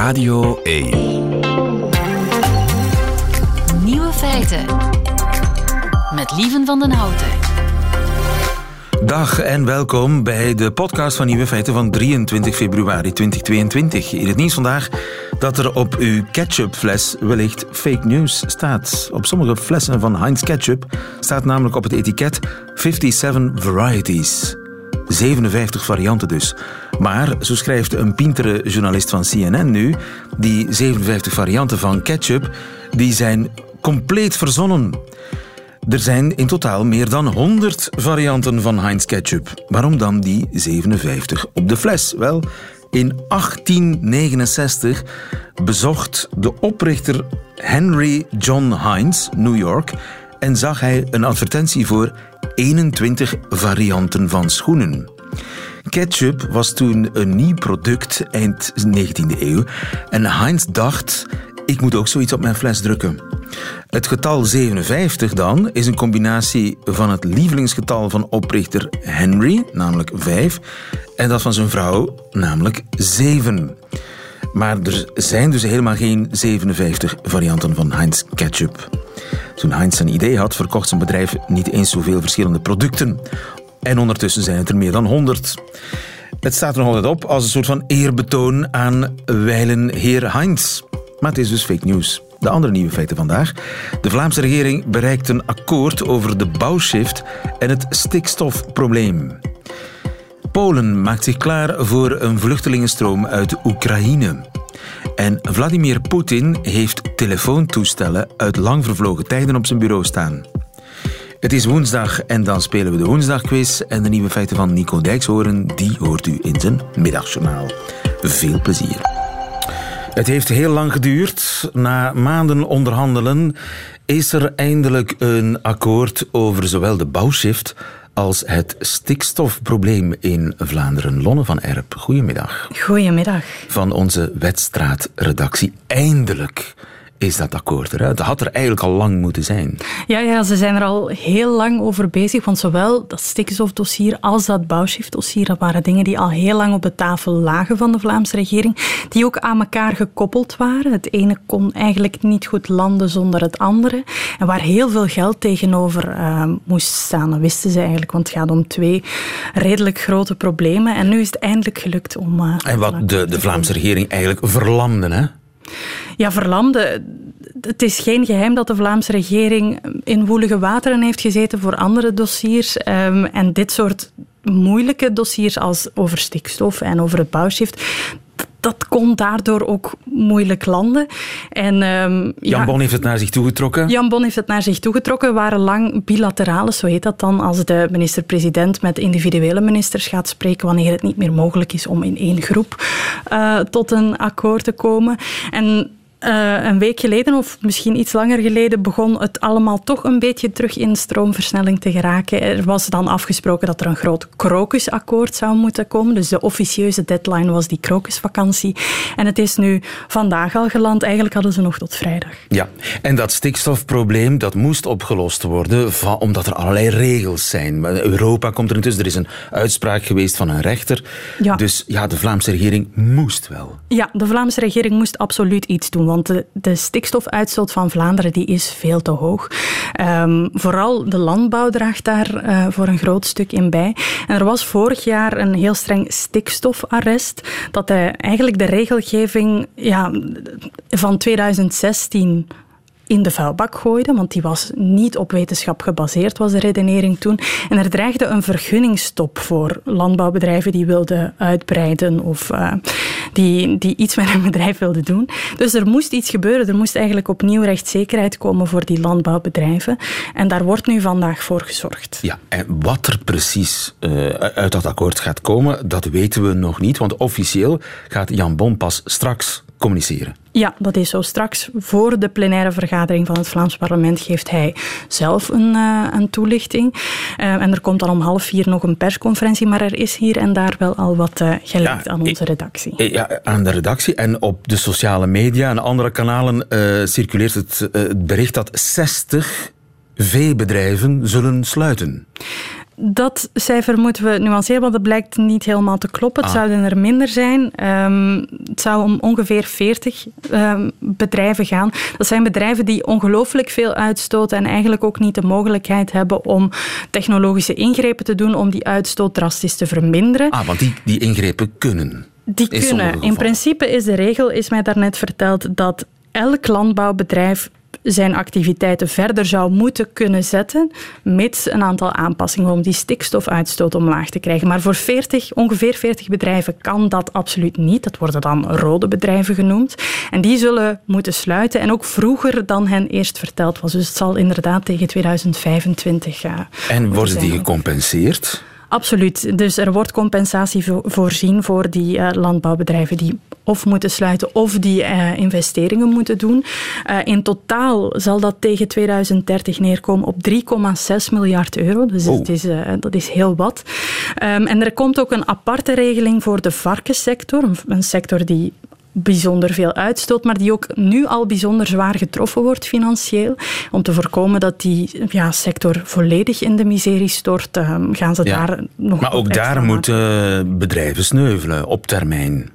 Radio 1. Nieuwe feiten. Met Lieven van den Houten. Dag en welkom bij de podcast van Nieuwe Feiten van 23 februari 2022. In het nieuws vandaag dat er op uw ketchupfles wellicht fake news staat. Op sommige flessen van Heinz Ketchup staat namelijk op het etiket 57 varieties. 57 varianten dus. Maar, zo schrijft een pintere journalist van CNN nu, die 57 varianten van ketchup, die zijn compleet verzonnen. Er zijn in totaal meer dan 100 varianten van Heinz ketchup. Waarom dan die 57 op de fles? Wel, in 1869 bezocht de oprichter Henry John Heinz New York en zag hij een advertentie voor 21 varianten van schoenen. Ketchup was toen een nieuw product eind 19e eeuw en Heinz dacht: ik moet ook zoiets op mijn fles drukken. Het getal 57 dan is een combinatie van het lievelingsgetal van oprichter Henry, namelijk 5, en dat van zijn vrouw, namelijk 7. Maar er zijn dus helemaal geen 57 varianten van Heinz ketchup. Toen Heinz zijn idee had, verkocht zijn bedrijf niet eens zoveel verschillende producten. En ondertussen zijn het er meer dan 100. Het staat er nog altijd op als een soort van eerbetoon aan wijlen heer Heinz. Maar het is dus fake news. De andere nieuwe feiten vandaag. De Vlaamse regering bereikt een akkoord over de bouwshift en het stikstofprobleem. Polen maakt zich klaar voor een vluchtelingenstroom uit Oekraïne. En Vladimir Poetin heeft telefoontoestellen uit lang vervlogen tijden op zijn bureau staan. Het is woensdag en dan spelen we de woensdagquiz. En de nieuwe feiten van Nico Dijkshoorn, die hoort u in zijn middagjournaal. Veel plezier. Het heeft heel lang geduurd. Na maanden onderhandelen is er eindelijk een akkoord over zowel de bouwshift als het stikstofprobleem in Vlaanderen. Lonne van Erp, goedemiddag. Goedemiddag. Van onze wedstraatredactie. Eindelijk is dat akkoord eruit. Dat had er eigenlijk al lang moeten zijn. Ja, ja, ze zijn er al heel lang over bezig. Want zowel dat stikstofdossier als dat bouwshiftdossier, dat waren dingen die al heel lang op de tafel lagen van de Vlaamse regering. Die ook aan elkaar gekoppeld waren. Het ene kon eigenlijk niet goed landen zonder het andere. En waar heel veel geld tegenover uh, moest staan. Dat wisten ze eigenlijk, want het gaat om twee redelijk grote problemen. En nu is het eindelijk gelukt om... Uh, en wat de, de Vlaamse regering eigenlijk verlamde, hè? Ja, verlamde. Het is geen geheim dat de Vlaamse regering in woelige wateren heeft gezeten voor andere dossiers. Um, en dit soort moeilijke dossiers als over stikstof en over het bouwshift, dat kon daardoor ook moeilijk landen. En, um, Jan Bon heeft het naar zich toegetrokken? Jan Bon heeft het naar zich toegetrokken. We waren lang bilaterale, zo heet dat dan, als de minister-president met individuele ministers gaat spreken wanneer het niet meer mogelijk is om in één groep uh, tot een akkoord te komen. En uh, een week geleden, of misschien iets langer geleden, begon het allemaal toch een beetje terug in stroomversnelling te geraken. Er was dan afgesproken dat er een groot krokusakkoord zou moeten komen. Dus de officieuze deadline was die krokusvakantie. En het is nu vandaag al geland. Eigenlijk hadden ze nog tot vrijdag. Ja, en dat stikstofprobleem dat moest opgelost worden, van, omdat er allerlei regels zijn. Europa komt er intussen, er is een uitspraak geweest van een rechter. Ja. Dus ja, de Vlaamse regering moest wel. Ja, de Vlaamse regering moest absoluut iets doen want de, de, stikstofuitstoot van Vlaanderen die is veel te hoog. Um, vooral de landbouw draagt daar uh, voor een groot stuk in bij. En er was vorig jaar een heel streng stikstofarrest, dat uh, eigenlijk de regelgeving ja, van 2016 in de vuilbak gooide, want die was niet op wetenschap gebaseerd, was de redenering toen. En er dreigde een vergunningstop voor landbouwbedrijven die wilden uitbreiden of uh, die, die iets met hun bedrijf wilden doen. Dus er moest iets gebeuren. Er moest eigenlijk opnieuw rechtszekerheid komen voor die landbouwbedrijven. En daar wordt nu vandaag voor gezorgd. Ja, en wat er precies uh, uit dat akkoord gaat komen, dat weten we nog niet, want officieel gaat Jan Bon pas straks communiceren. Ja, dat is zo. Straks voor de plenaire vergadering van het Vlaams parlement geeft hij zelf een, uh, een toelichting. Uh, en er komt dan om half vier nog een persconferentie, maar er is hier en daar wel al wat uh, gelekt ja, aan onze redactie. Ja, aan de redactie. En op de sociale media en andere kanalen circuleert het, het bericht dat 60 veebedrijven zullen sluiten. Dat cijfer moeten we nuanceren, want het blijkt niet helemaal te kloppen. Het ah. zouden er minder zijn. Ehm, het zou om ongeveer 40 ehm, bedrijven gaan. Dat zijn bedrijven die ongelooflijk veel uitstoten en eigenlijk ook niet de mogelijkheid hebben om technologische ingrepen te doen om die uitstoot drastisch te verminderen. Ah, want die, die ingrepen kunnen. Die kunnen. In principe is de regel, is mij daarnet verteld, dat elk landbouwbedrijf zijn activiteiten verder zou moeten kunnen zetten, mits een aantal aanpassingen om die stikstofuitstoot omlaag te krijgen. Maar voor 40, ongeveer 40 bedrijven kan dat absoluut niet. Dat worden dan rode bedrijven genoemd. En die zullen moeten sluiten en ook vroeger dan hen eerst verteld was. Dus het zal inderdaad tegen 2025 gaan. En worden die gecompenseerd? Absoluut. Dus er wordt compensatie voorzien voor die uh, landbouwbedrijven die of moeten sluiten of die uh, investeringen moeten doen. Uh, in totaal zal dat tegen 2030 neerkomen op 3,6 miljard euro. Dus oh. is, dat is heel wat. Um, en er komt ook een aparte regeling voor de varkenssector. Een sector die bijzonder veel uitstoot, maar die ook nu al bijzonder zwaar getroffen wordt financieel. Om te voorkomen dat die ja, sector volledig in de miserie stort, ehm, gaan ze daar nog Maar ook daar moeten bedrijven sneuvelen op termijn.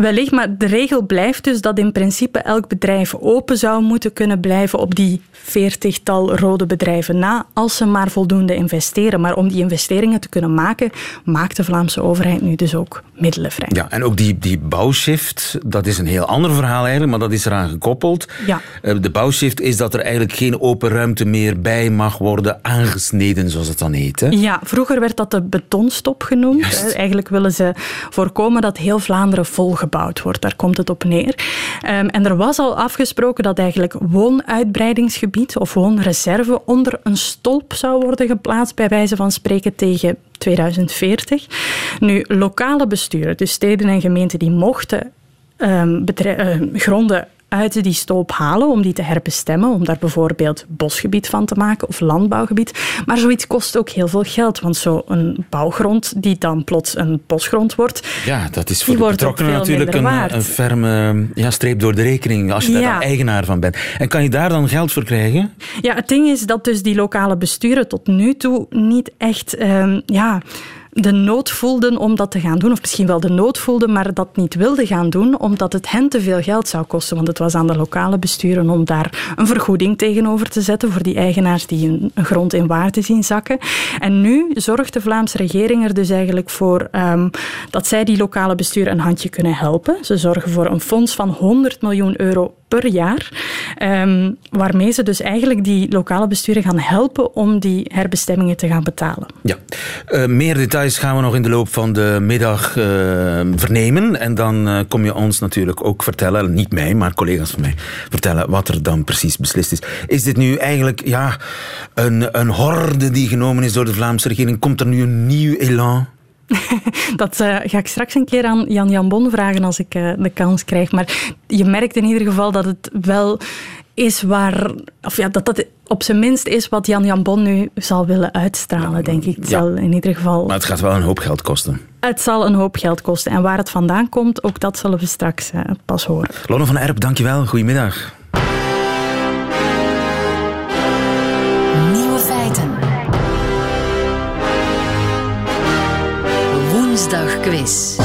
Wellicht, maar de regel blijft dus dat in principe elk bedrijf open zou moeten kunnen blijven op die veertigtal rode bedrijven na, als ze maar voldoende investeren. Maar om die investeringen te kunnen maken, maakt de Vlaamse overheid nu dus ook middelen vrij. Ja, en ook die, die bouwshift, dat is een heel ander verhaal eigenlijk, maar dat is eraan gekoppeld. Ja. Eh, de bouwshift is dat er eigenlijk geen open ruimte meer bij mag worden aangesneden, zoals het dan heet. Hè? Ja, vroeger werd dat de betonstop genoemd. Eigenlijk willen ze voorkomen dat heel Vlaanderen volgebouwd wordt. Daar komt het op neer. Ehm, en er was al afgesproken dat eigenlijk woonuitbreidingsgebied of woonreserve onder een stolp zou worden geplaatst, bij wijze van spreken tegen 2040. Nu, lokale besturen, dus steden en gemeenten, die mochten um, gronden uit die stolp halen om die te herbestemmen, om daar bijvoorbeeld bosgebied van te maken of landbouwgebied. Maar zoiets kost ook heel veel geld, want zo'n bouwgrond die dan plots een bosgrond wordt, ja, dat is voor de betrokkenen natuurlijk een, een, ferme ja, streep door de rekening als je daar dan eigenaar van bent. En kan je daar dan geld voor krijgen? Ja, het ding is dat dus die lokale besturen tot nu toe niet echt um, ja, de nood voelden om dat te gaan doen. Of misschien wel de nood voelden, maar dat niet wilden gaan doen, omdat het hen te veel geld zou kosten. Want het was aan de lokale besturen om daar een vergoeding tegenover te zetten voor die eigenaars die een, grond in waarde zien zakken. En nu zorgt de Vlaamse regering er dus eigenlijk voor um, dat zij die lokale besturen een handje kunnen helpen. Ze zorgen voor een fonds van 100 miljoen euro per jaar. Um, waarmee ze dus eigenlijk die lokale besturen gaan helpen om die herbestemmingen te gaan betalen. Ja, uh, meer details gaan we nog in de loop van de middag uh, vernemen. En dan uh, kom je ons natuurlijk ook vertellen, niet mij, maar collega's van mij, vertellen wat er dan precies beslist is. Is dit nu eigenlijk ja, een, een horde die genomen is door de Vlaamse regering? Komt er nu een nieuw elan? dat uh, ga ik straks een keer aan Jan Jan Bon vragen als ik uh, de kans krijg. Maar je merkt in ieder geval dat het wel is waar, of ja, dat dat op zijn minst is wat Jan Jan Bon nu zal willen uitstralen, denk ik. Het ja. zal in ieder geval. Maar het gaat wel een hoop geld kosten. Het zal een hoop geld kosten. En waar het vandaan komt, ook dat zullen we straks uh, pas horen. Lonne van Erp, dankjewel. Goedemiddag. Woensdagquiz.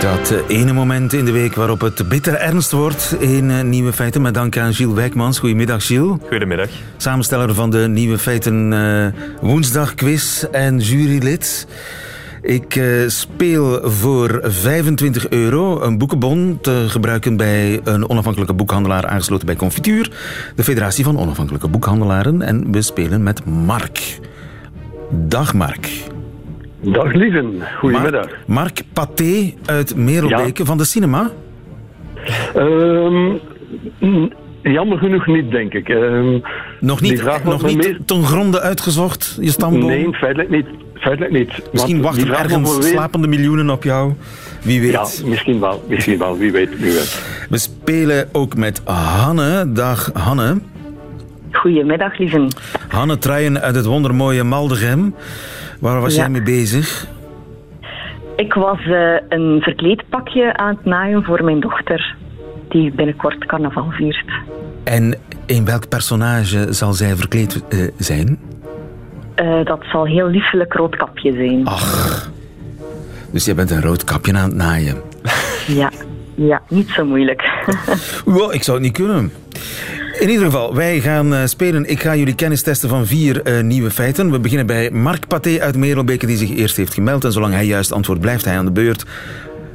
Dat eh, ene moment in de week waarop het bitter ernst wordt in eh, Nieuwe Feiten. Met dank aan Gilles Wijkmans. Goedemiddag, Gilles. Goedemiddag. Samensteller van de Nieuwe Feiten uh, Woensdagquiz en jurylid. Ik uh, speel voor 25 euro een boekenbon te gebruiken bij een onafhankelijke boekhandelaar aangesloten bij Confituur, de Federatie van Onafhankelijke Boekhandelaren. En we spelen met Mark. Dag Mark. Dag lieven, goedemiddag. Mark, Mark Paté uit Merelbeke van de cinema? Um, jammer genoeg niet, denk ik. Um, nog niet, nog niet mee... ten gronde uitgezocht, je stamboom? Nee, feitelijk niet. Feitelijk niet. Misschien wachten ergens slapende miljoenen op jou. Wie weet. Ja, misschien wel. Misschien wel. Wie weet. Wie weet. We spelen ook met Hanne. Dag Hanne. Goedemiddag, lieven. Hanne Truijen uit het wondermooie Maldegem. Waar was jij mee bezig? Ik was uh, een verkleedpakje aan het naaien voor mijn dochter, die binnenkort carnaval viert. En in welk personage zal zij verkleed uh, zijn? Eh, dat zal heel liefelijk roodkapje zijn. Ach, dus jij bent een rood kapje aan het naaien. Ja, ja, niet zo moeilijk. Wow, ik zou het niet kunnen. In ieder geval, wij gaan eh, spelen. Ik ga jullie kennis testen van vier eh, nieuwe feiten. We beginnen bij Mark Paté uit Merelbeke, die zich eerst heeft gemeld. En zolang hij juist antwoordt, blijft hij aan de beurt.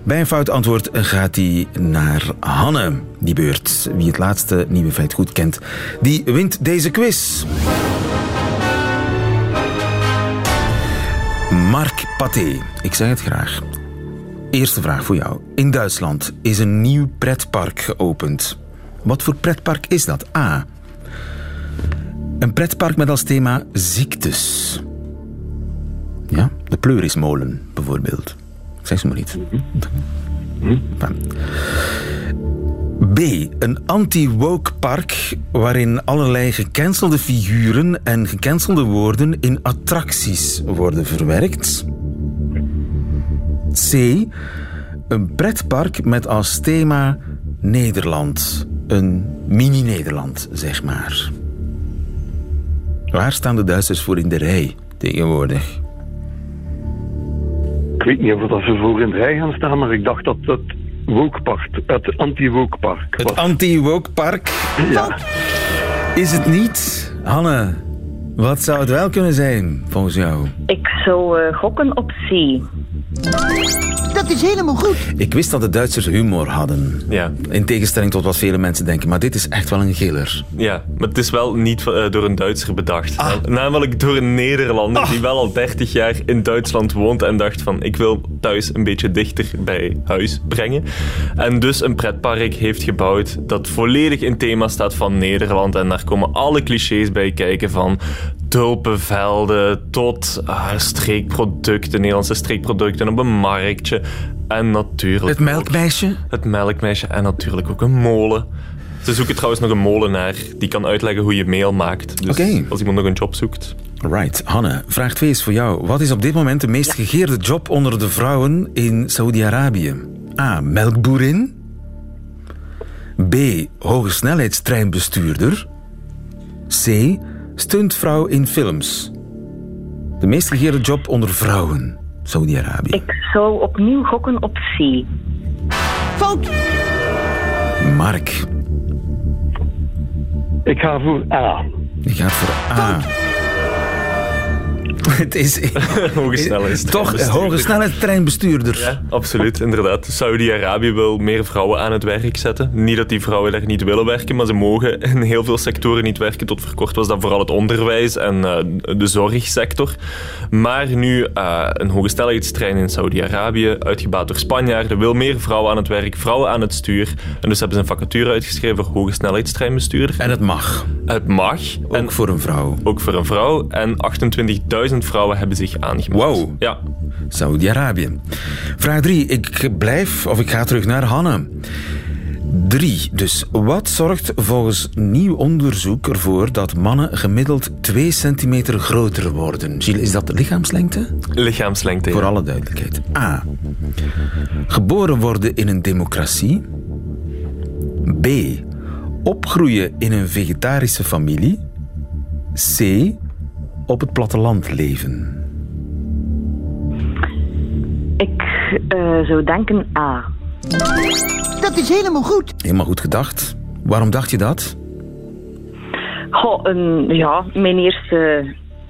Bij een fout antwoord gaat hij naar Hanne. Die beurt. Wie het laatste nieuwe feit goed kent, die wint deze quiz. Mark Paté, ik zeg het graag. Eerste vraag voor jou. In Duitsland is een nieuw pretpark geopend. Wat voor pretpark is dat? A. Een pretpark met als thema ziektes. Ja, de Pleurismolen bijvoorbeeld. Ik zeg ze maar niet. B. Een anti-woke park waarin allerlei gecancelde figuren en gecancelde woorden in attracties worden verwerkt. C. Een pretpark met als thema Nederland. Een mini-Nederland, zeg maar. Waar staan de Duitsers voor in de rij tegenwoordig? Ik weet niet of dat ze voor in de rij gaan staan, maar ik dacht dat het wokepark, het anti-wokepark Het was. anti-woke park ja. is het niet. Hanne, wat zou het wel kunnen zijn, volgens jou? Ik zou eh, gokken op C. Dat is helemaal goed. Ik wist dat de Duitsers humor hadden. Ja. In tegenstelling tot wat vele mensen denken. Maar dit is echt wel een giller. Ja, maar het is wel niet eh, door een Duitser bedacht. Namelijk door een Nederlander die wel al 30 jaar in Duitsland woont en dacht van ik wil thuis een beetje dichter bij huis brengen. En dus een pretpark heeft gebouwd dat volledig in thema staat van Nederland. En daar komen alle clichés bij kijken van tulpenvelden tot ah, streekproducten, Nederlandse streekproducten op een marktje. En natuurlijk Het melkmeisje? het melkmeisje en natuurlijk ook een molen. Ze zoeken trouwens nog een molenaar die kan uitleggen hoe je meel maakt. Dus als iemand nog een job zoekt. Right. Hanne, vraag 2 is voor jou. Wat is op dit moment de meest gegeerde job onder de vrouwen in Saudi-Arabië? A. Melkboerin. B. Hogesnelheidstreinbestuurder. C. Stuntvrouw in films. De meest gegeerde job onder vrouwen. Saudi-Arabië. Ik zou opnieuw gokken op C. Fout. Mark, Ik ga voor A. je gaat voor A. Het is Hoge snelheid. toch hoge snelheidstreinbestuurder. Ja, absoluut, inderdaad. Saudi-Arabië wil meer vrouwen aan het werk zetten. Niet dat die vrouwen daar niet willen werken, maar ze mogen in heel veel sectoren niet werken. Tot voor kort was dat vooral het onderwijs en eh, de zorgsector. Maar nu eh, een hoge snelheidstrein in Saudi-Arabië, uitgebaat door Spanjaarden, wil meer vrouwen aan het werk, vrouwen aan het stuur. En dus hebben ze een vacature uitgeschreven voor hoge snelheidstreinbestuurder. En het mag. Het mag. Ook En voor een vrouw. ook voor een vrouw. En 28.000 vrouwen hebben zich aangemeld. Wow. Ja. Saudi-Arabië. Vraag 3. Ik blijf, of ik ga terug naar Hanne. 3. Dus wat zorgt volgens nieuw onderzoek ervoor dat mannen gemiddeld 2 centimeter groter worden? Gilles, is dat lichaamslengte? Lichaamslengte. ja. Voor alle duidelijkheid. A. Geboren worden in een democratie. B. Opgroeien in een vegetarische familie. C. Op het platteland leven. Ik eh, zou denken A. Dat is helemaal goed. Helemaal goed gedacht. Waarom dacht je dat? Goh, een, ja, mijn eerste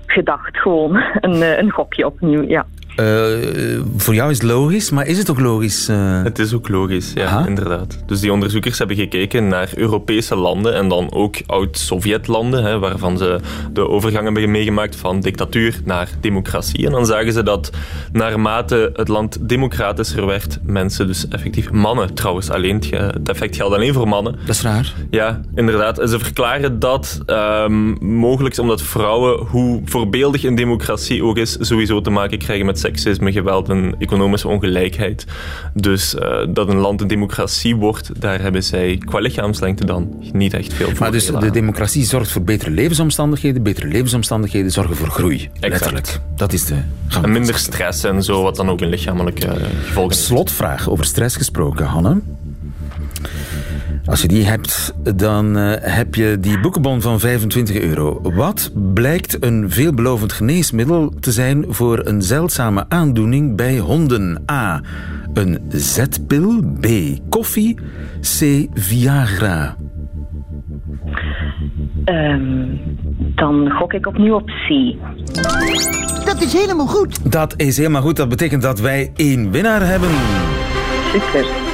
gedacht gewoon. Een, eh, een gokje opnieuw, ja. Eh, voor jou is het logisch, maar is het ook logisch? eh? Het is ook logisch, ja, Aha. inderdaad. Dus die onderzoekers hebben gekeken naar Europese landen en dan ook oud-Sovjetlanden, waarvan ze de overgang hebben meegemaakt van dictatuur naar democratie. En dan zagen ze dat naarmate het land democratischer werd, mensen, dus effectief mannen trouwens alleen, het, effect geldt alleen voor mannen, Dat is raar. ja, inderdaad. En ze verklaren dat ehm, mogelijk is omdat vrouwen, hoe voorbeeldig een democratie ook is, sowieso te maken krijgen met seksisme, geweld en economische ongelijkheid. Dus eh, dat een land een democratie wordt, daar hebben zij qua lichaamslengte dan niet echt veel voor. Maar dus de democratie zorgt voor betere levensomstandigheden. Betere levensomstandigheden zorgen voor groei. Letterlijk. Dat is de. En minder stress en zo, wat dan ook een lichamelijke eh, gevolgen. Slotvraag over stress gesproken, Hanne. Als je die hebt, dan uh, heb je die boekenbon van 25 euro. Wat blijkt een veelbelovend geneesmiddel te zijn voor een zeldzame aandoening bij honden? A. Een zetpil. B. Koffie. C. Viagra. Um, dan gok ik opnieuw op C. Dat is helemaal goed. Dat is helemaal goed. Dat betekent dat wij één winnaar hebben. Super.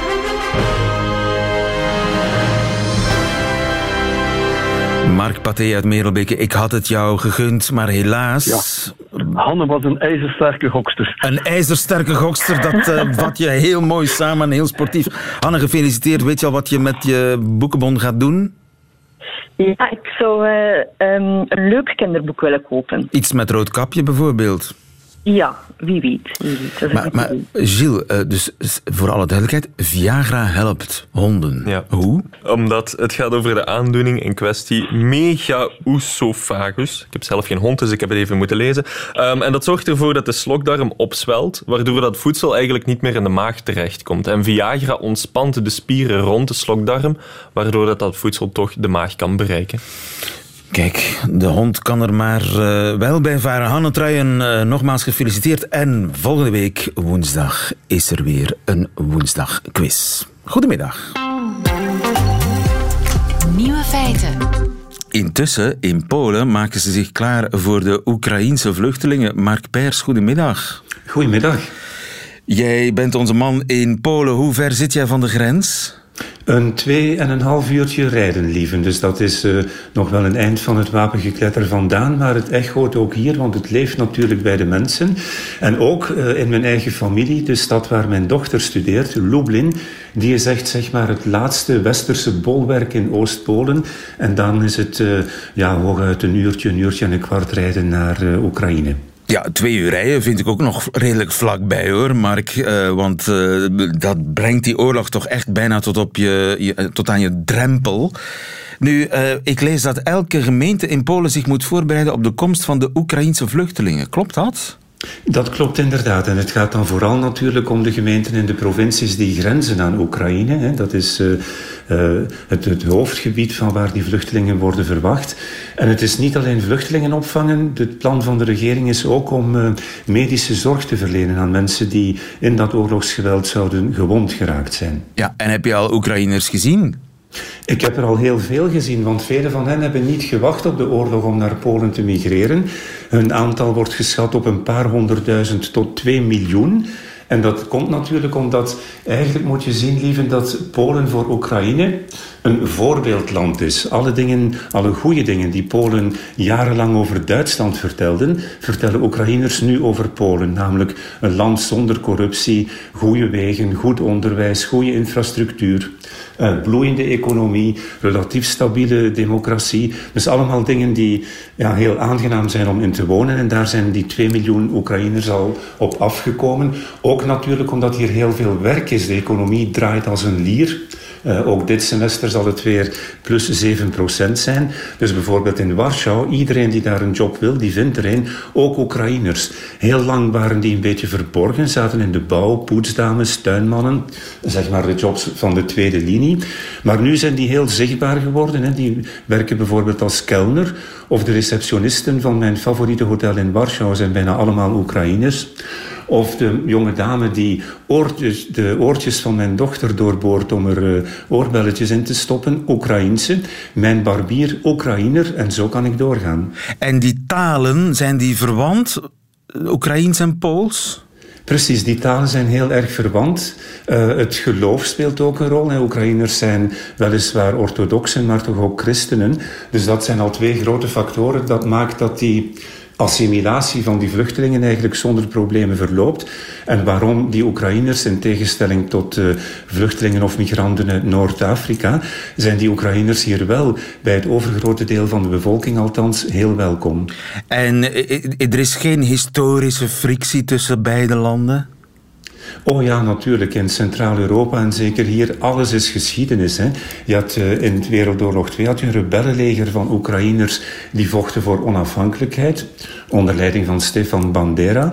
Mark Pathé uit Merelbeke, ik had het jou gegund, maar helaas... Ja. Hanne was een ijzersterke gokster. Een ijzersterke gokster, dat uh, vat je heel mooi samen, heel sportief. Hanne, gefeliciteerd. Weet je al wat je met je boekenbon gaat doen? Ja, ik zou uh, um, een leuk kinderboek willen kopen. Iets met rood kapje bijvoorbeeld? Ja, wie weet. Wie weet. maar, maar Gilles, uh, dus voor alle duidelijkheid, Viagra helpt honden. Ja. Hoe? Omdat het gaat over de aandoening in kwestie megaoesophagus. Ik heb zelf geen hond, dus ik heb het even moeten lezen. Um, en dat zorgt ervoor dat de slokdarm opzwelt, waardoor dat voedsel eigenlijk niet meer in de maag terechtkomt. En Viagra ontspant de spieren rond de slokdarm, waardoor dat, dat voedsel toch de maag kan bereiken. Kijk, de hond kan er maar uh, wel bij varen. Hanne Truijen, uh, nogmaals gefeliciteerd. En volgende week woensdag is er weer een woensdagquiz. Goedemiddag. Nieuwe feiten. Intussen, in Polen, maken ze zich klaar voor de Oekraïense vluchtelingen. Mark Pers, goedemiddag. Goedemiddag. Jij bent onze man in Polen. Hoe ver zit jij van de grens? Een twee en een half uurtje rijden, lieven. Dus dat is uh, nog wel een eind van het wapengekletter vandaan. Maar het echoot ook hier, want het leeft natuurlijk bij de mensen. En ook uh, in mijn eigen familie, de stad waar mijn dochter studeert, Lublin. Die is echt zeg maar, het laatste westerse bolwerk in Oost-Polen. En dan is het uh, ja, hooguit een uurtje, een uurtje en een kwart rijden naar Oekraïne. Ja, twee uur rijden vind ik ook nog redelijk vlakbij hoor, Mark. Uh, want uh, dat brengt die oorlog toch echt bijna tot, op je, je tot aan je drempel. Nu, ik lees dat elke gemeente in Polen zich moet voorbereiden op de komst van de Oekraïense vluchtelingen. Klopt dat? Dat klopt inderdaad. En het gaat dan vooral natuurlijk om de gemeenten en de provincies die grenzen aan Oekraïne. Dat is uh, uh, het, het, hoofdgebied van waar die vluchtelingen worden verwacht. En het is niet alleen vluchtelingen opvangen. Het plan van de regering is ook om uh, medische zorg te verlenen aan mensen die in dat oorlogsgeweld zouden gewond geraakt zijn. Ja, en heb je al Oekraïners gezien? Ik heb er al heel veel gezien, want velen van hen hebben niet gewacht op de oorlog om naar Polen te migreren. Hun aantal wordt geschat op een paar honderdduizend tot twee miljoen. En dat komt natuurlijk omdat, eigenlijk moet je zien, lieve, dat Polen voor Oekraïne een voorbeeldland is. Alle dingen, alle goede dingen die Polen jarenlang over Duitsland vertelden, vertellen Oekraïners nu over Polen. Namelijk een land zonder corruptie, goede wegen, goed onderwijs, goede infrastructuur. Uh, bloeiende economie, relatief stabiele democratie. Dus allemaal dingen die ja, heel aangenaam zijn om in te wonen. En daar zijn die 2 miljoen Oekraïners al op afgekomen. Natuurlijk omdat hier heel veel werk is. De economie draait als een lier. Uh, ook dit semester zal het weer plus 7% zijn. Dus bijvoorbeeld in Warschau, iedereen die daar een job wil, die vindt er een. Ook Oekraïners. Heel lang waren die een beetje verborgen, zaten in de bouw, poetsdames, tuinmannen. Zeg maar de jobs van de tweede linie. Maar nu zijn die heel zichtbaar geworden. Hè. Die werken bijvoorbeeld als kelner. Of de receptionisten van mijn favoriete hotel in Warschau zijn bijna allemaal Oekraïners. Of de jonge dame die oortjes, de oortjes van mijn dochter doorboort om er uh, oorbelletjes in te stoppen, Oekraïense. Mijn barbier, Oekraïner. En zo kan ik doorgaan. En die talen, zijn die verwant? Oekraïens en Pools? Precies, die talen zijn heel erg verwant. Uh, het geloof speelt ook een rol. Hè. Oekraïners zijn weliswaar orthodoxen, maar toch ook christenen. Dus dat zijn al twee grote factoren. Dat maakt dat die assimilatie van die vluchtelingen eigenlijk zonder problemen verloopt. En waarom die Oekraïners, in tegenstelling tot uh, vluchtelingen of migranten uit Noord-Afrika, zijn die Oekraïners hier wel, bij het overgrote deel van de bevolking althans, heel welkom. En er is geen historische frictie tussen beide landen? Oh ja, natuurlijk. In Centraal-Europa en zeker hier, alles is geschiedenis. Hè. Je had uh, in Wereldoorlog 2 had je een rebellenleger van Oekraïners die vochten voor onafhankelijkheid, onder leiding van Stefan Bandera.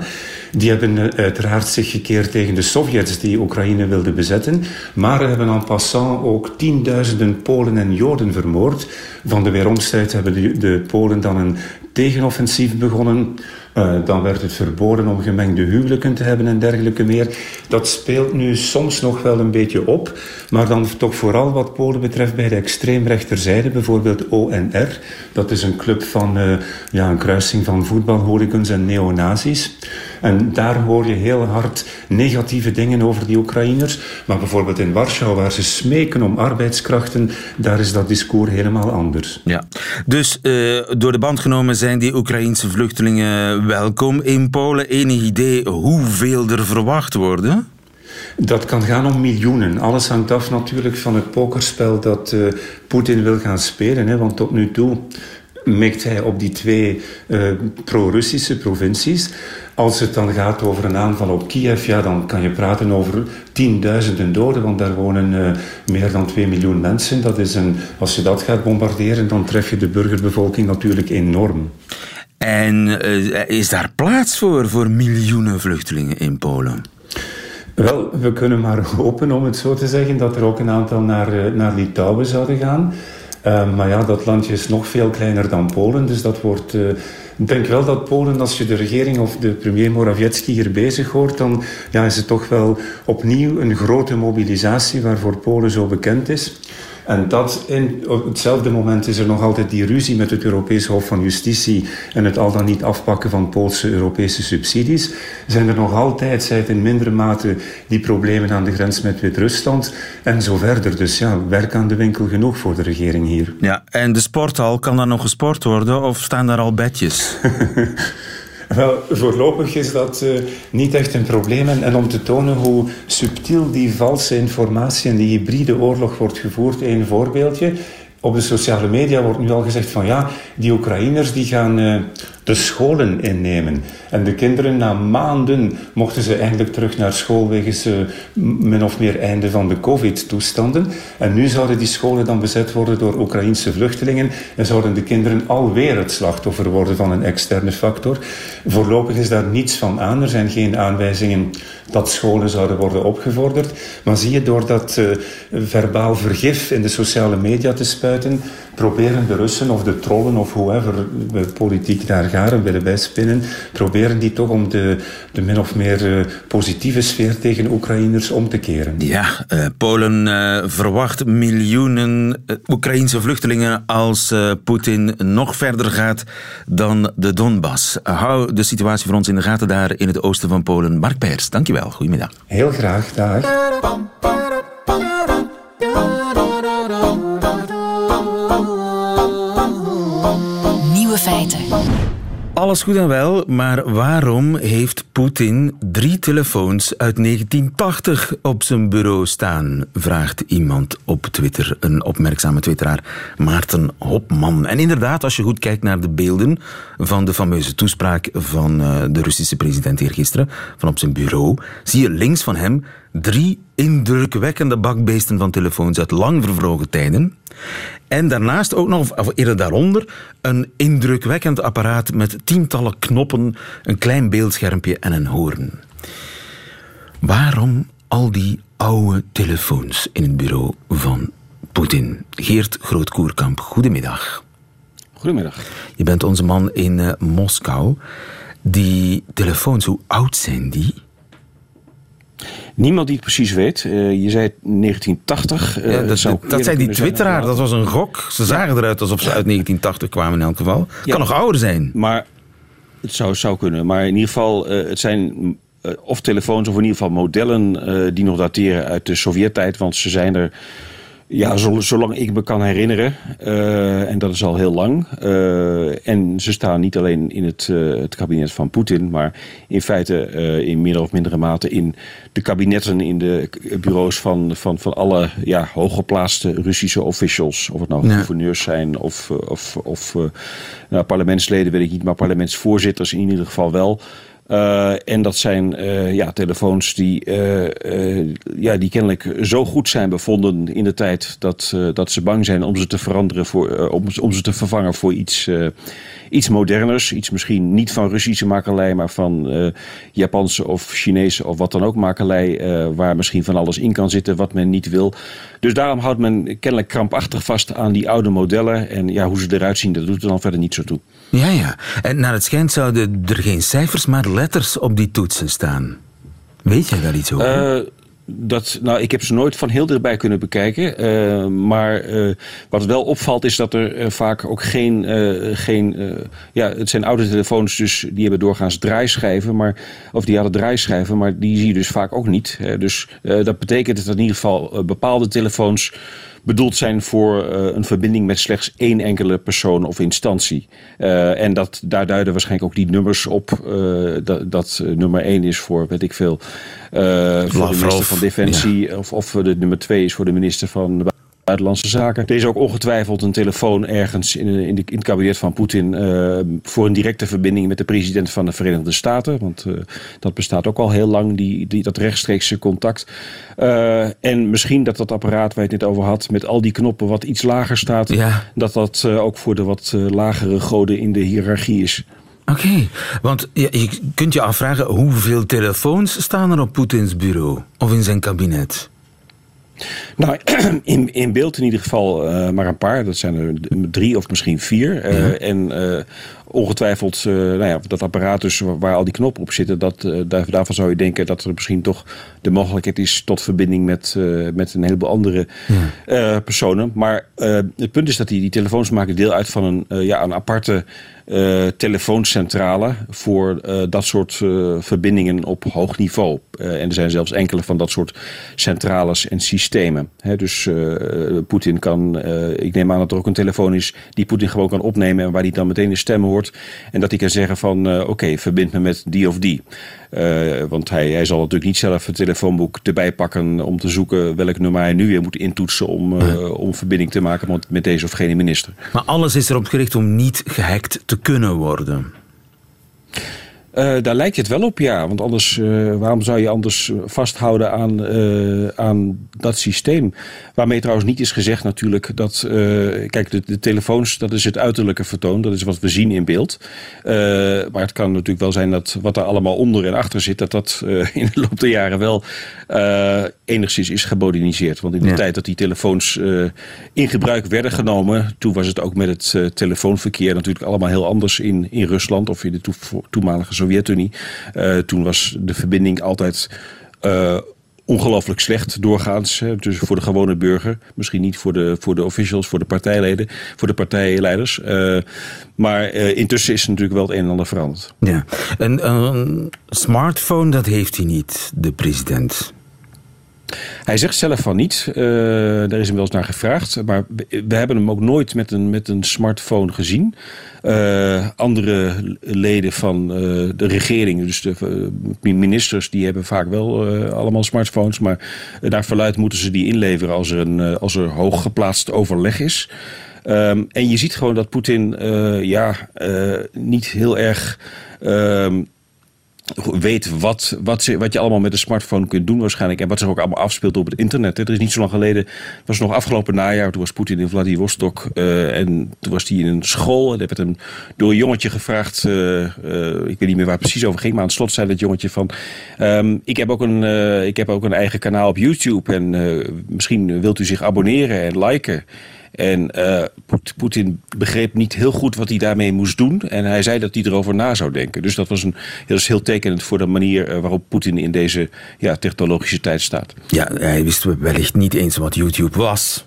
Die hebben uiteraard zich gekeerd tegen de Sovjets die Oekraïne wilden bezetten, maar hebben en passant ook tienduizenden Polen en Joden vermoord. Van de weeromstijd hebben de, de Polen dan een tegenoffensief begonnen. Uh, dan werd het verboden om gemengde huwelijken te hebben en dergelijke meer. Dat speelt nu soms nog wel een beetje op, maar dan toch vooral wat Polen betreft bij de extreemrechterzijde, bijvoorbeeld ONR. Dat is een club van uh, ja, een kruising van voetbalhooligans en neonazis. En daar hoor je heel hard negatieve dingen over die Oekraïners. Maar bijvoorbeeld in Warschau, waar ze smeken om arbeidskrachten, daar is dat discours helemaal anders. Ja, dus uh, door de band genomen zijn die Oekraïense vluchtelingen welkom in Polen. Enig idee hoeveel er verwacht worden? Dat kan gaan om miljoenen. Alles hangt af natuurlijk van het pokerspel dat uh, Poetin wil gaan spelen. Hè, want tot nu toe mikt hij op die twee uh, pro-Russische provincies. Als het dan gaat over een aanval op Kiev, ja, dan kan je praten over tienduizenden doden, want daar wonen uh, meer dan 2 miljoen mensen. Dat is een, als je dat gaat bombarderen, dan tref je de burgerbevolking natuurlijk enorm. En uh, is daar plaats voor, voor miljoenen vluchtelingen in Polen? Wel, we kunnen maar hopen, om het zo te zeggen, dat er ook een aantal naar, naar Litouwen zouden gaan. Uh, maar ja, dat landje is nog veel kleiner dan Polen, dus dat wordt... Uh, ik denk wel dat Polen, als je de regering of de premier Morawiecki hier bezig hoort, dan ja, is het toch wel opnieuw een grote mobilisatie waarvoor Polen zo bekend is. En dat in, op hetzelfde moment is er nog altijd die ruzie met het Europees Hof van Justitie en het al dan niet afpakken van Poolse Europese subsidies. Zijn er nog altijd, zij in mindere mate, die problemen aan de grens met Wit-Rusland en zo verder. Dus ja, werk aan de winkel genoeg voor de regering hier. Ja, en de sporthal, kan daar nog gesport worden of staan daar al bedjes? Wel, voorlopig is dat uh, niet echt een probleem. En, om te tonen hoe subtiel die valse informatie en die hybride oorlog wordt gevoerd, één voorbeeldje. Op de sociale media wordt nu al gezegd van ja, die Oekraïners die gaan uh, de scholen innemen. En de kinderen na maanden mochten ze eindelijk terug naar school wegens uh, min of meer einde van de covid-toestanden. En nu zouden die scholen dan bezet worden door Oekraïnse vluchtelingen en zouden de kinderen alweer het slachtoffer worden van een externe factor. Voorlopig is daar niets van aan. Er zijn geen aanwijzingen dat scholen zouden worden opgevorderd. Maar zie je, door dat uh, verbaal vergif in de sociale media te spuiten, proberen de Russen of de trollen of whoever de politiek daar garen willen bijspinnen, proberen die toch om de, de min of meer uh, positieve sfeer tegen Oekraïners om te keren. Ja, uh, Polen uh, verwacht miljoenen Oekraïnse vluchtelingen als Poetin nog verder gaat dan de Donbass. hou de situatie voor ons in de gaten daar in het oosten van Polen. Mark Peers, dankjewel. Goedemiddag. Heel graag, dag. feiten. Alles goed en wel, maar waarom heeft Poetin drie telefoons uit 1980 op zijn bureau staan? Vraagt iemand op Twitter, een opmerkzame twitteraar, Maarten Hopman. En inderdaad, als je goed kijkt naar de beelden van de fameuze toespraak van eh, de Russische president eergisteren, van op zijn bureau, zie je links van hem drie indrukwekkende bakbeesten van telefoons uit lang vervlogen tijden. En daarnaast ook nog, of eerder daaronder, een indrukwekkend apparaat met tientallen knoppen, een klein beeldschermpje en een hoorn. Waarom al die oude telefoons in het bureau van Poetin? Geert Grootkoerkamp, goedemiddag. Goedemiddag. Je bent onze man in uh, Moskou. Die telefoons, hoe oud zijn die? Niemand die het precies weet. Uh, je zei 1980. Uh, ja, dat, dat, dat zei die twitteraar. Dat was een gok. Ze zagen eruit alsof ze uit 1980 kwamen in elk geval. Het kan nog ouder zijn. Maar het zou, zou kunnen. Maar in ieder geval, uh, het zijn of telefoons of in ieder geval modellen die nog dateren uit de Sovjet-tijd. Want ze zijn er ja, zolang ik me kan herinneren. Uh, en dat is al heel lang. Uh, en ze staan niet alleen in het, uh, het kabinet van Poetin, maar in feite in meer of mindere mate in de kabinetten, in de bureaus van, van, van alle ja, hooggeplaatste Russische officials. Of het nou ja. gouverneurs zijn of, of, of nou, parlementsleden, weet ik niet, maar parlementsvoorzitters in ieder geval wel. En dat zijn ja, telefoons die, ja, die kennelijk zo goed zijn bevonden in de tijd dat, dat ze bang zijn om ze te veranderen voor, om, om ze te vervangen voor iets, iets moderners. Iets misschien niet van Russische makelij, maar van Japanse of Chinese of wat dan ook makelij. waar misschien van alles in kan zitten wat men niet wil. Dus daarom houdt men kennelijk krampachtig vast aan die oude modellen. En ja, hoe ze eruit zien, dat doet er dan verder niet zo toe. Ja, ja. En naar het schijnt zouden er geen cijfers, maar letters op die toetsen staan. Weet jij daar iets over? Dat, nou, ik heb ze nooit van heel dichtbij kunnen bekijken. Uh, maar uh, wat wel opvalt is dat er uh, vaak ook geen... geen ja, het zijn oude telefoons, dus die hebben doorgaans draaischijven. Maar, of die hadden draaischijven, maar die zie je dus vaak ook niet. dus dat betekent dat in ieder geval bepaalde telefoons bedoeld zijn voor uh, een verbinding met slechts één enkele persoon of instantie. Uh, en dat, daar duiden waarschijnlijk ook die nummers op. Uh, dat, dat nummer één is voor, weet ik veel, voor de minister van Defensie. Ja. Of, of de nummer twee is voor de minister van Buitenlandse Zaken. Er is ook ongetwijfeld een telefoon ergens in, in, de, in het kabinet van Poetin uh, voor een directe verbinding met de president van de Verenigde Staten. Want uh, dat bestaat ook al heel lang, die, die, dat rechtstreekse contact. Uh, en misschien dat dat apparaat waar je het net over had, met al die knoppen wat iets lager staat, ja. dat dat ook voor de wat lagere goden in de hiërarchie is. Oké, okay, want je, je kunt je afvragen hoeveel telefoons staan er op Poetins bureau of in zijn kabinet? Nou, in, in beeld in ieder geval uh, maar een paar. Dat zijn er drie of misschien vier. Uh, ja. En uh, ongetwijfeld, nou ja, dat apparaat dus waar al die knoppen op zitten... Dat, daarvan zou je denken dat er misschien toch de mogelijkheid is... tot verbinding met, met een heleboel andere ja. personen. Maar het punt is dat die, die telefoons maken deel uit van een, ja, een aparte... Telefooncentrale voor dat soort verbindingen op hoog niveau. en er zijn zelfs enkele van dat soort centrales en systemen. He, dus Poetin kan, ik neem aan dat er ook een telefoon is die Poetin gewoon kan opnemen en waar hij dan meteen de stem hoort. En dat hij kan zeggen van oké, okay, verbind me met die of die. want hij, hij zal natuurlijk niet zelf het telefoonboek erbij pakken om te zoeken welk nummer hij nu weer moet intoetsen om, om verbinding te maken met deze of gene minister. Maar alles is erop gericht om niet gehackt te kunnen worden. Uh, daar lijkt het wel op, ja. Want anders, uh, waarom zou je anders vasthouden aan, uh, aan dat systeem? Waarmee trouwens niet is gezegd natuurlijk dat... kijk, de, de, telefoons, dat is het uiterlijke vertoon. Dat is wat we zien in beeld. maar het kan natuurlijk wel zijn dat wat er allemaal onder en achter zit... dat dat in de loop der jaren wel enigszins is gemoderniseerd. Want in de ja. tijd dat die telefoons in gebruik werden genomen... toen was het ook met het telefoonverkeer natuurlijk allemaal heel anders in, in Rusland... of in de toenmalige Sovjet-Unie. Uh, toen was de verbinding altijd uh, ongelooflijk slecht doorgaans. Hè, dus voor de gewone burger. Misschien niet voor de, voor de officials, voor de partijleden, voor de partijleiders. Uh, maar intussen is natuurlijk wel het een en ander veranderd. Ja. Een, een smartphone, dat heeft hij niet, de president. Hij zegt zelf van niet. Uh, daar is hem wel eens naar gevraagd. Maar we hebben hem ook nooit met een, met een smartphone gezien. Uh, andere leden van uh, de regering, dus de ministers, die hebben vaak wel allemaal smartphones. Maar naar verluid moeten ze die inleveren als er, een, als er hooggeplaatst overleg is. Um, en je ziet gewoon dat Poetin ja, niet heel erg um, weet wat, wat, wat je allemaal met een smartphone kunt doen waarschijnlijk. En wat zich ook allemaal afspeelt op het internet. Er is niet zo lang geleden, was nog afgelopen najaar, toen was Poetin in Vladivostok. Uh, en toen was hij in een school. En er werd hem door een jongetje gevraagd, uh, uh, ik weet niet meer waar het precies over ging. Maar aan het slot zei dat jongetje van, um, ik, heb ook een, ik heb ook een eigen kanaal op YouTube. En misschien wilt u zich abonneren en liken. En uh, Poetin begreep niet heel goed wat hij daarmee moest doen. En hij zei dat hij erover na zou denken. Dus dat was, een, dat is heel tekenend voor de manier uh, waarop Poetin in deze ja, technologische tijd staat. Ja, hij wist wellicht niet eens wat YouTube was.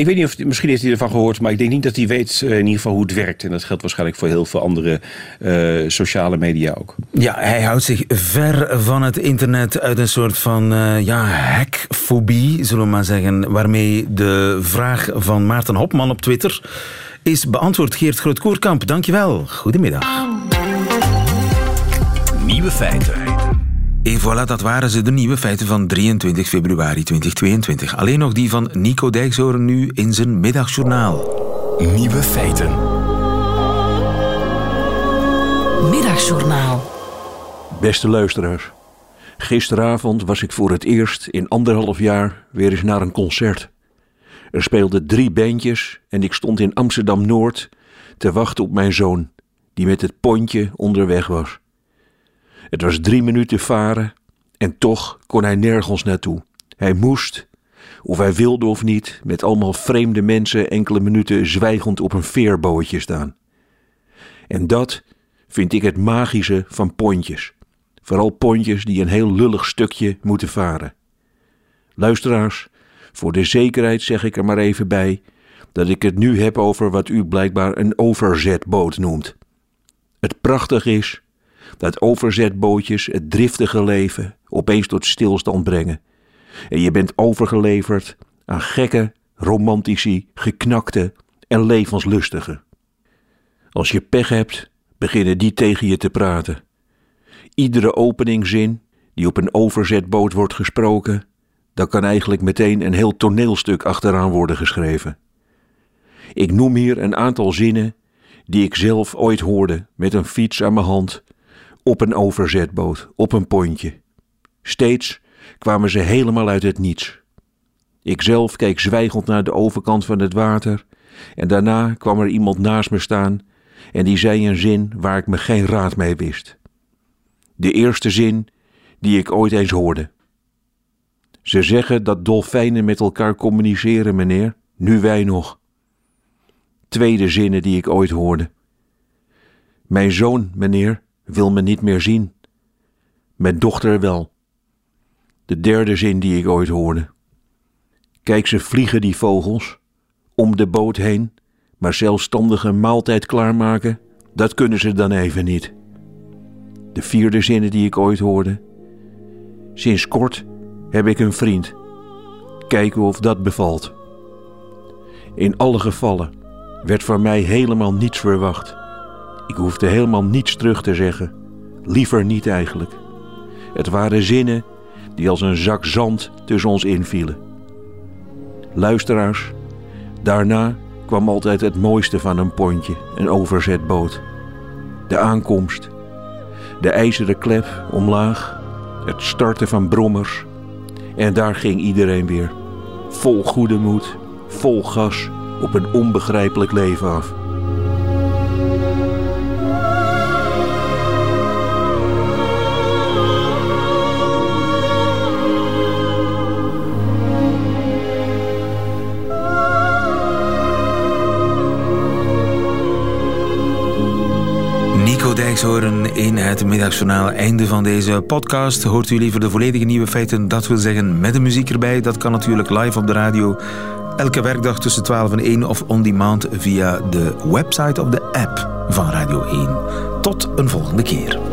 Ik weet niet of misschien heeft hij ervan gehoord, maar ik denk niet dat hij weet uh, in ieder geval hoe het werkt. En dat geldt waarschijnlijk voor heel veel andere uh, sociale media ook. Ja, hij houdt zich ver van het internet uit een soort van uh, ja, hackfobie, zullen we maar zeggen. Waarmee de vraag van Maarten Hopman op Twitter is beantwoord. Geert Groot-Koerkamp, dankjewel. Goedemiddag. Nieuwe feiten. Et voilà, dat waren ze, de nieuwe feiten van 23 februari 2022. Alleen nog die van Nico Dijkshoorn nu in zijn middagjournaal. Nieuwe feiten. Middagjournaal. Beste luisteraars. Gisteravond was ik voor het eerst in anderhalf jaar weer eens naar een concert. Er speelden drie bandjes en ik stond in Amsterdam Noord te wachten op mijn zoon, die met het pontje onderweg was. Het was drie minuten varen en toch kon hij nergens naartoe. Hij moest, of hij wilde of niet, met allemaal vreemde mensen enkele minuten zwijgend op een veerbootje staan. En dat vind ik het magische van pontjes. Vooral pontjes die een heel lullig stukje moeten varen. Luisteraars, voor de zekerheid zeg ik er maar even bij dat ik het nu heb over wat u blijkbaar een overzetboot noemt. Het prachtig is dat overzetbootjes het driftige leven opeens tot stilstand brengen. En je bent overgeleverd aan gekke, romantici, geknakte en levenslustige. Als je pech hebt, beginnen die tegen je te praten. Iedere openingzin die op een overzetboot wordt gesproken, daar kan eigenlijk meteen een heel toneelstuk achteraan worden geschreven. Ik noem hier een aantal zinnen die ik zelf ooit hoorde met een fiets aan mijn hand op een overzetboot, op een pontje. Steeds kwamen ze helemaal uit het niets. Ik zelf keek zwijgend naar de overkant van het water en daarna kwam er iemand naast me staan en die zei een zin waar ik me geen raad mee wist. De eerste zin die ik ooit eens hoorde. Ze zeggen dat dolfijnen met elkaar communiceren, meneer, nu wij nog. Tweede zinnen die ik ooit hoorde. Mijn zoon, meneer, wil me niet meer zien. Mijn dochter wel. De derde zin die ik ooit hoorde. Kijk, ze vliegen die vogels, om de boot heen, maar zelfstandig een maaltijd klaarmaken, dat kunnen ze dan even niet. De vierde zinnen die ik ooit hoorde. Sinds kort heb ik een vriend. Kijken of dat bevalt. In alle gevallen werd van mij helemaal niets verwacht. Ik hoefde helemaal niets terug te zeggen. Liever niet eigenlijk. Het waren zinnen die als een zak zand tussen ons invielen. Luisteraars, daarna kwam altijd het mooiste van een pontje, een overzetboot. De aankomst, de ijzeren klep omlaag, het starten van brommers. En daar ging iedereen weer, vol goede moed, vol gas, op een onbegrijpelijk leven af. Horen in het middagjournaal. Einde van deze podcast. Hoort u liever de volledige nieuwe feiten? Dat wil zeggen met de muziek erbij. Dat kan natuurlijk live op de radio. Elke werkdag tussen 12 en 1 of on demand via de website of de app van Radio 1. Tot een volgende keer.